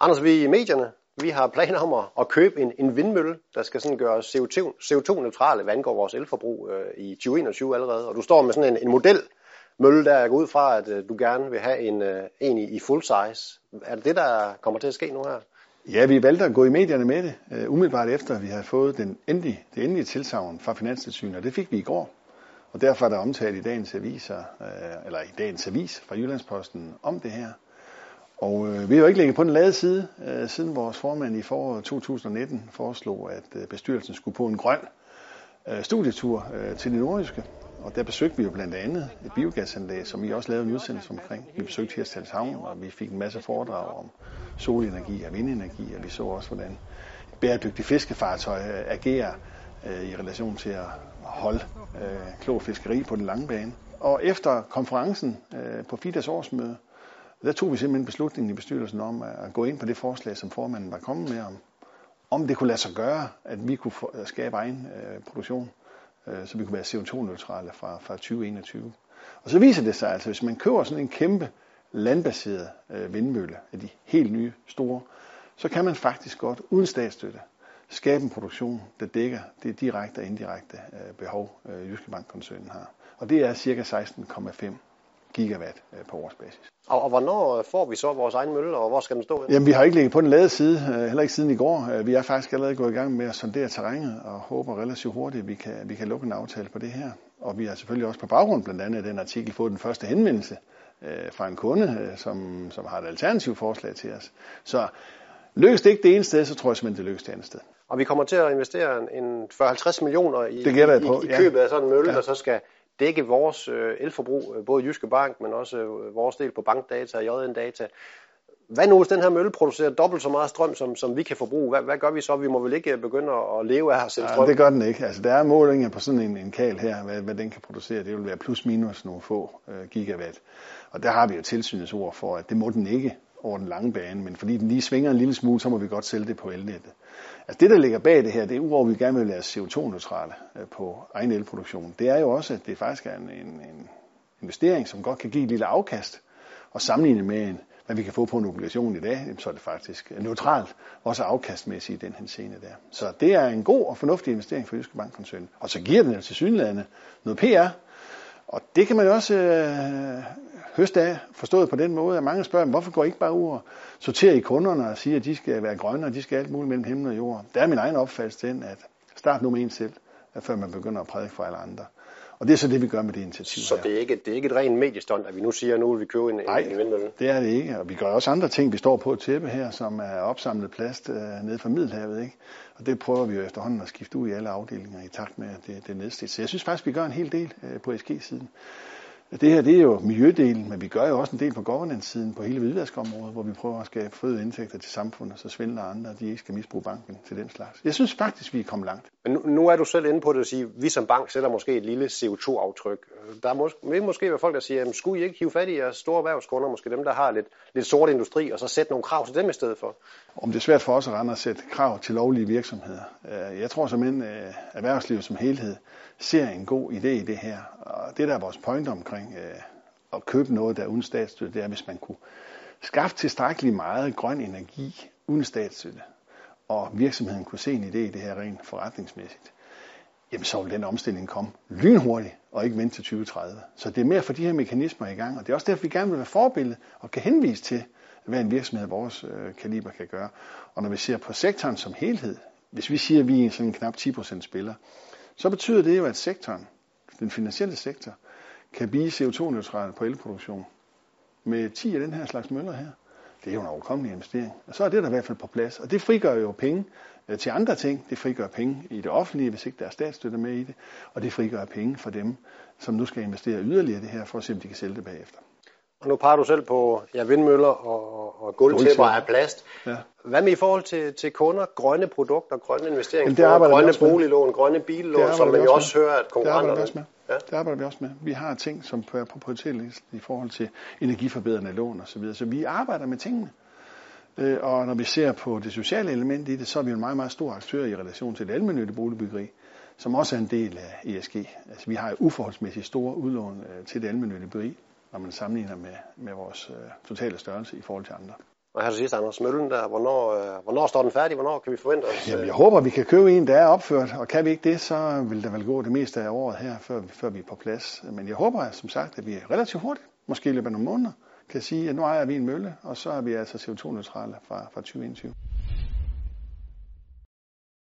Anders, vi er i medierne. Vi har planer om at, købe en, en vindmølle, der skal sådan gøre CO2-neutrale, hvad angår vores elforbrug øh, i 2021 allerede. Og du står med sådan en, en model mølle, der jeg går ud fra, at øh, du gerne vil have en, øh, en i, i full size. Er det det, der kommer til at ske nu her? Ja, vi valgte at gå i medierne med det, øh, umiddelbart efter, at vi havde fået den endelige, det endelige tilsavn fra Finanstilsynet, og det fik vi i går. Og derfor er der omtalt i dagens aviser, øh, eller i dagens avis fra Jyllandsposten om det her. Og øh, vi har jo ikke ligget på den lade side, øh, siden vores formand i foråret 2019 foreslog, at øh, bestyrelsen skulle på en grøn øh, studietur øh, til det nordiske. Og der besøgte vi jo blandt andet et biogasanlæg, som vi også lavede en udsendelse omkring. Vi besøgte Hirstals Havn, og vi fik en masse foredrag om solenergi og vindenergi, og vi så også, hvordan bæredygtige fiskefartøj øh, agerer øh, i relation til at holde øh, klog fiskeri på den lange bane. Og efter konferencen øh, på FIDAs årsmøde, der tog vi simpelthen beslutningen i bestyrelsen om at gå ind på det forslag, som formanden var kommet med om, om det kunne lade sig gøre, at vi kunne øh, skabe egen øh, produktion, øh, så vi kunne være CO2-neutrale fra, fra 2021. Og så viser det sig altså, hvis man køber sådan en kæmpe landbaseret øh, vindmølle af de helt nye store, så kan man faktisk godt uden statsstøtte skabe en produktion, der dækker det direkte og indirekte øh, behov, øh, Jyske Bank-koncernen har. Og det er ca. 16,5 gigawatt øh, på årsbasis. Og, og hvornår får vi så vores egen mølle, og hvor skal den stå? Jamen, vi har ikke ligget på den lade side, øh, heller ikke siden i går. Øh, vi er faktisk allerede gået i gang med at sondere terrænet, og håber relativt hurtigt, at vi kan, vi kan lukke en aftale på det her. Og vi har selvfølgelig også på baggrund blandt andet af den artikel fået den første henvendelse øh, fra en kunde, øh, som, som har et alternativt forslag til os. Så lykkes det ikke det ene sted, så tror jeg simpelthen, det lykkes det andet sted. Og vi kommer til at investere en 40-50 millioner i, det jeg på. i, i købet ja. af sådan en mølle, ja. der så skal dække vores øh, elforbrug, øh, både Jyske Bank, men også øh, vores del på bankdata og JN Data. Hvad nu, hvis den her mølle producerer dobbelt så meget strøm, som, som vi kan forbruge? Hvad, hvad gør vi så? Vi må vel ikke begynde at leve af at sælge strøm? Ja, det gør den ikke. Altså, der er målinger på sådan en, en kal her, hvad, hvad den kan producere. Det vil være plus minus nogle få øh, gigawatt. Og der har vi jo tilsynets ord for, at det må den ikke over den lange bane, men fordi den lige svinger en lille smule, så må vi godt sælge det på elnettet. Altså det, der ligger bag det her, det er uover, at vi gerne vil være CO2-neutrale øh, på egen elproduktion. Det er jo også, at det faktisk er en, en, en investering, som godt kan give et lille afkast, og sammenlignet med, en, hvad vi kan få på en obligation i dag, så er det faktisk øh, neutralt, også afkastmæssigt i den henseende der. Så det er en god og fornuftig investering for Jyske Bankkoncernen. Og så giver den jo til synlædende noget PR, og det kan man jo også øh, høste af, forstået på den måde, at mange spørger, hvorfor går I ikke bare ud og sorterer i kunderne og siger, at de skal være grønne, og de skal alt muligt mellem himmel og jord. Der er min egen opfattelse den, at start nu med en selv, før man begynder at prædike for alle andre. Og det er så det, vi gør med det initiativ Så det er ikke, det er ikke et rent mediestund, at vi nu siger, at nu vil vi købe en, Nej, en vindmølle? det er det ikke. Og vi gør også andre ting. Vi står på et tæppe her, som er opsamlet plast øh, nede fra Middelhavet. Ikke? Og det prøver vi jo efterhånden at skifte ud i alle afdelinger i takt med, at det, det er nedslidt. Så jeg synes faktisk, vi gør en hel del øh, på SG-siden. Det her det er jo miljødelen, men vi gør jo også en del på governance-siden på hele hvidvaskområdet, hvor vi prøver at skabe føde indtægter til samfundet, så svindler andre de ikke skal misbruge banken til den slags. Jeg synes faktisk, vi er kommet langt. Men nu, nu er du selv inde på det at sige, at vi som bank sætter måske et lille CO2-aftryk. Der er måske, vil måske være folk, der siger, at skulle I ikke hive fat i jeres store erhvervskunder, måske dem, der har lidt, lidt sort industri, og så sætte nogle krav til dem i stedet for? Om det er svært for os at rende og sætte krav til lovlige virksomheder. Øh, jeg tror simpelthen, øh, at erhvervslivet som helhed ser en god idé i det her. Og det, der er vores point omkring øh, at købe noget, der er uden statsstøtte, det er, hvis man kunne skaffe tilstrækkeligt meget grøn energi uden statsstøtte, og virksomheden kunne se en idé i det her rent forretningsmæssigt, jamen så vil den omstilling komme lynhurtigt, og ikke vente til 2030. Så det er mere for de her mekanismer i gang, og det er også derfor, vi gerne vil være forbillede og kan henvise til, hvad en virksomhed af vores øh, kaliber kan gøre. Og når vi ser på sektoren som helhed, hvis vi siger, at vi er sådan knap 10% spiller, så betyder det jo, at sektoren, den finansielle sektor, kan blive CO2-neutral på elproduktion med 10 af den her slags møller her. Det er jo en overkommelig investering. Og så er det der i hvert fald på plads. Og det frigør jo penge øh, til andre ting. Det frigør penge i det offentlige, hvis ikke der er statsstøtte med i det. Og det frigør penge for dem, som nu skal investere yderligere i det her, for at se, om de kan sælge det bagefter. Og nu peger du selv på ja, vindmøller og, og gulvtæpper af plast. Ja. Hvad med i forhold til, til kunder, grønne produkter, grønne investeringer, grønne boliglån, grønne billån, som man jo også hører, at konkurrenterne... Det Ja. Det arbejder vi også med. Vi har ting, som er på prioritetslisten i forhold til energiforbedrende lån osv. Så, videre. så vi arbejder med tingene. Øh, og når vi ser på det sociale element i det, så er vi en meget, meget stor aktør i relation til det almindelige boligbyggeri, som også er en del af ESG. Altså vi har jo uforholdsmæssigt store udlån øh, til det almindelige byggeri, når man sammenligner med, med vores øh, totale størrelse i forhold til andre. Og her til sidst, Anders Møllen der, hvornår, øh, hvornår står den færdig? Hvornår kan vi forvente os? Jamen, jeg håber, vi kan købe en, der er opført, og kan vi ikke det, så vil der vel gå det meste af året her, før, før vi er på plads. Men jeg håber, som sagt, at vi er relativt hurtigt, måske i løbet af nogle måneder, kan sige, at nu ejer vi en mølle, og så er vi altså CO2-neutrale fra, fra 2021.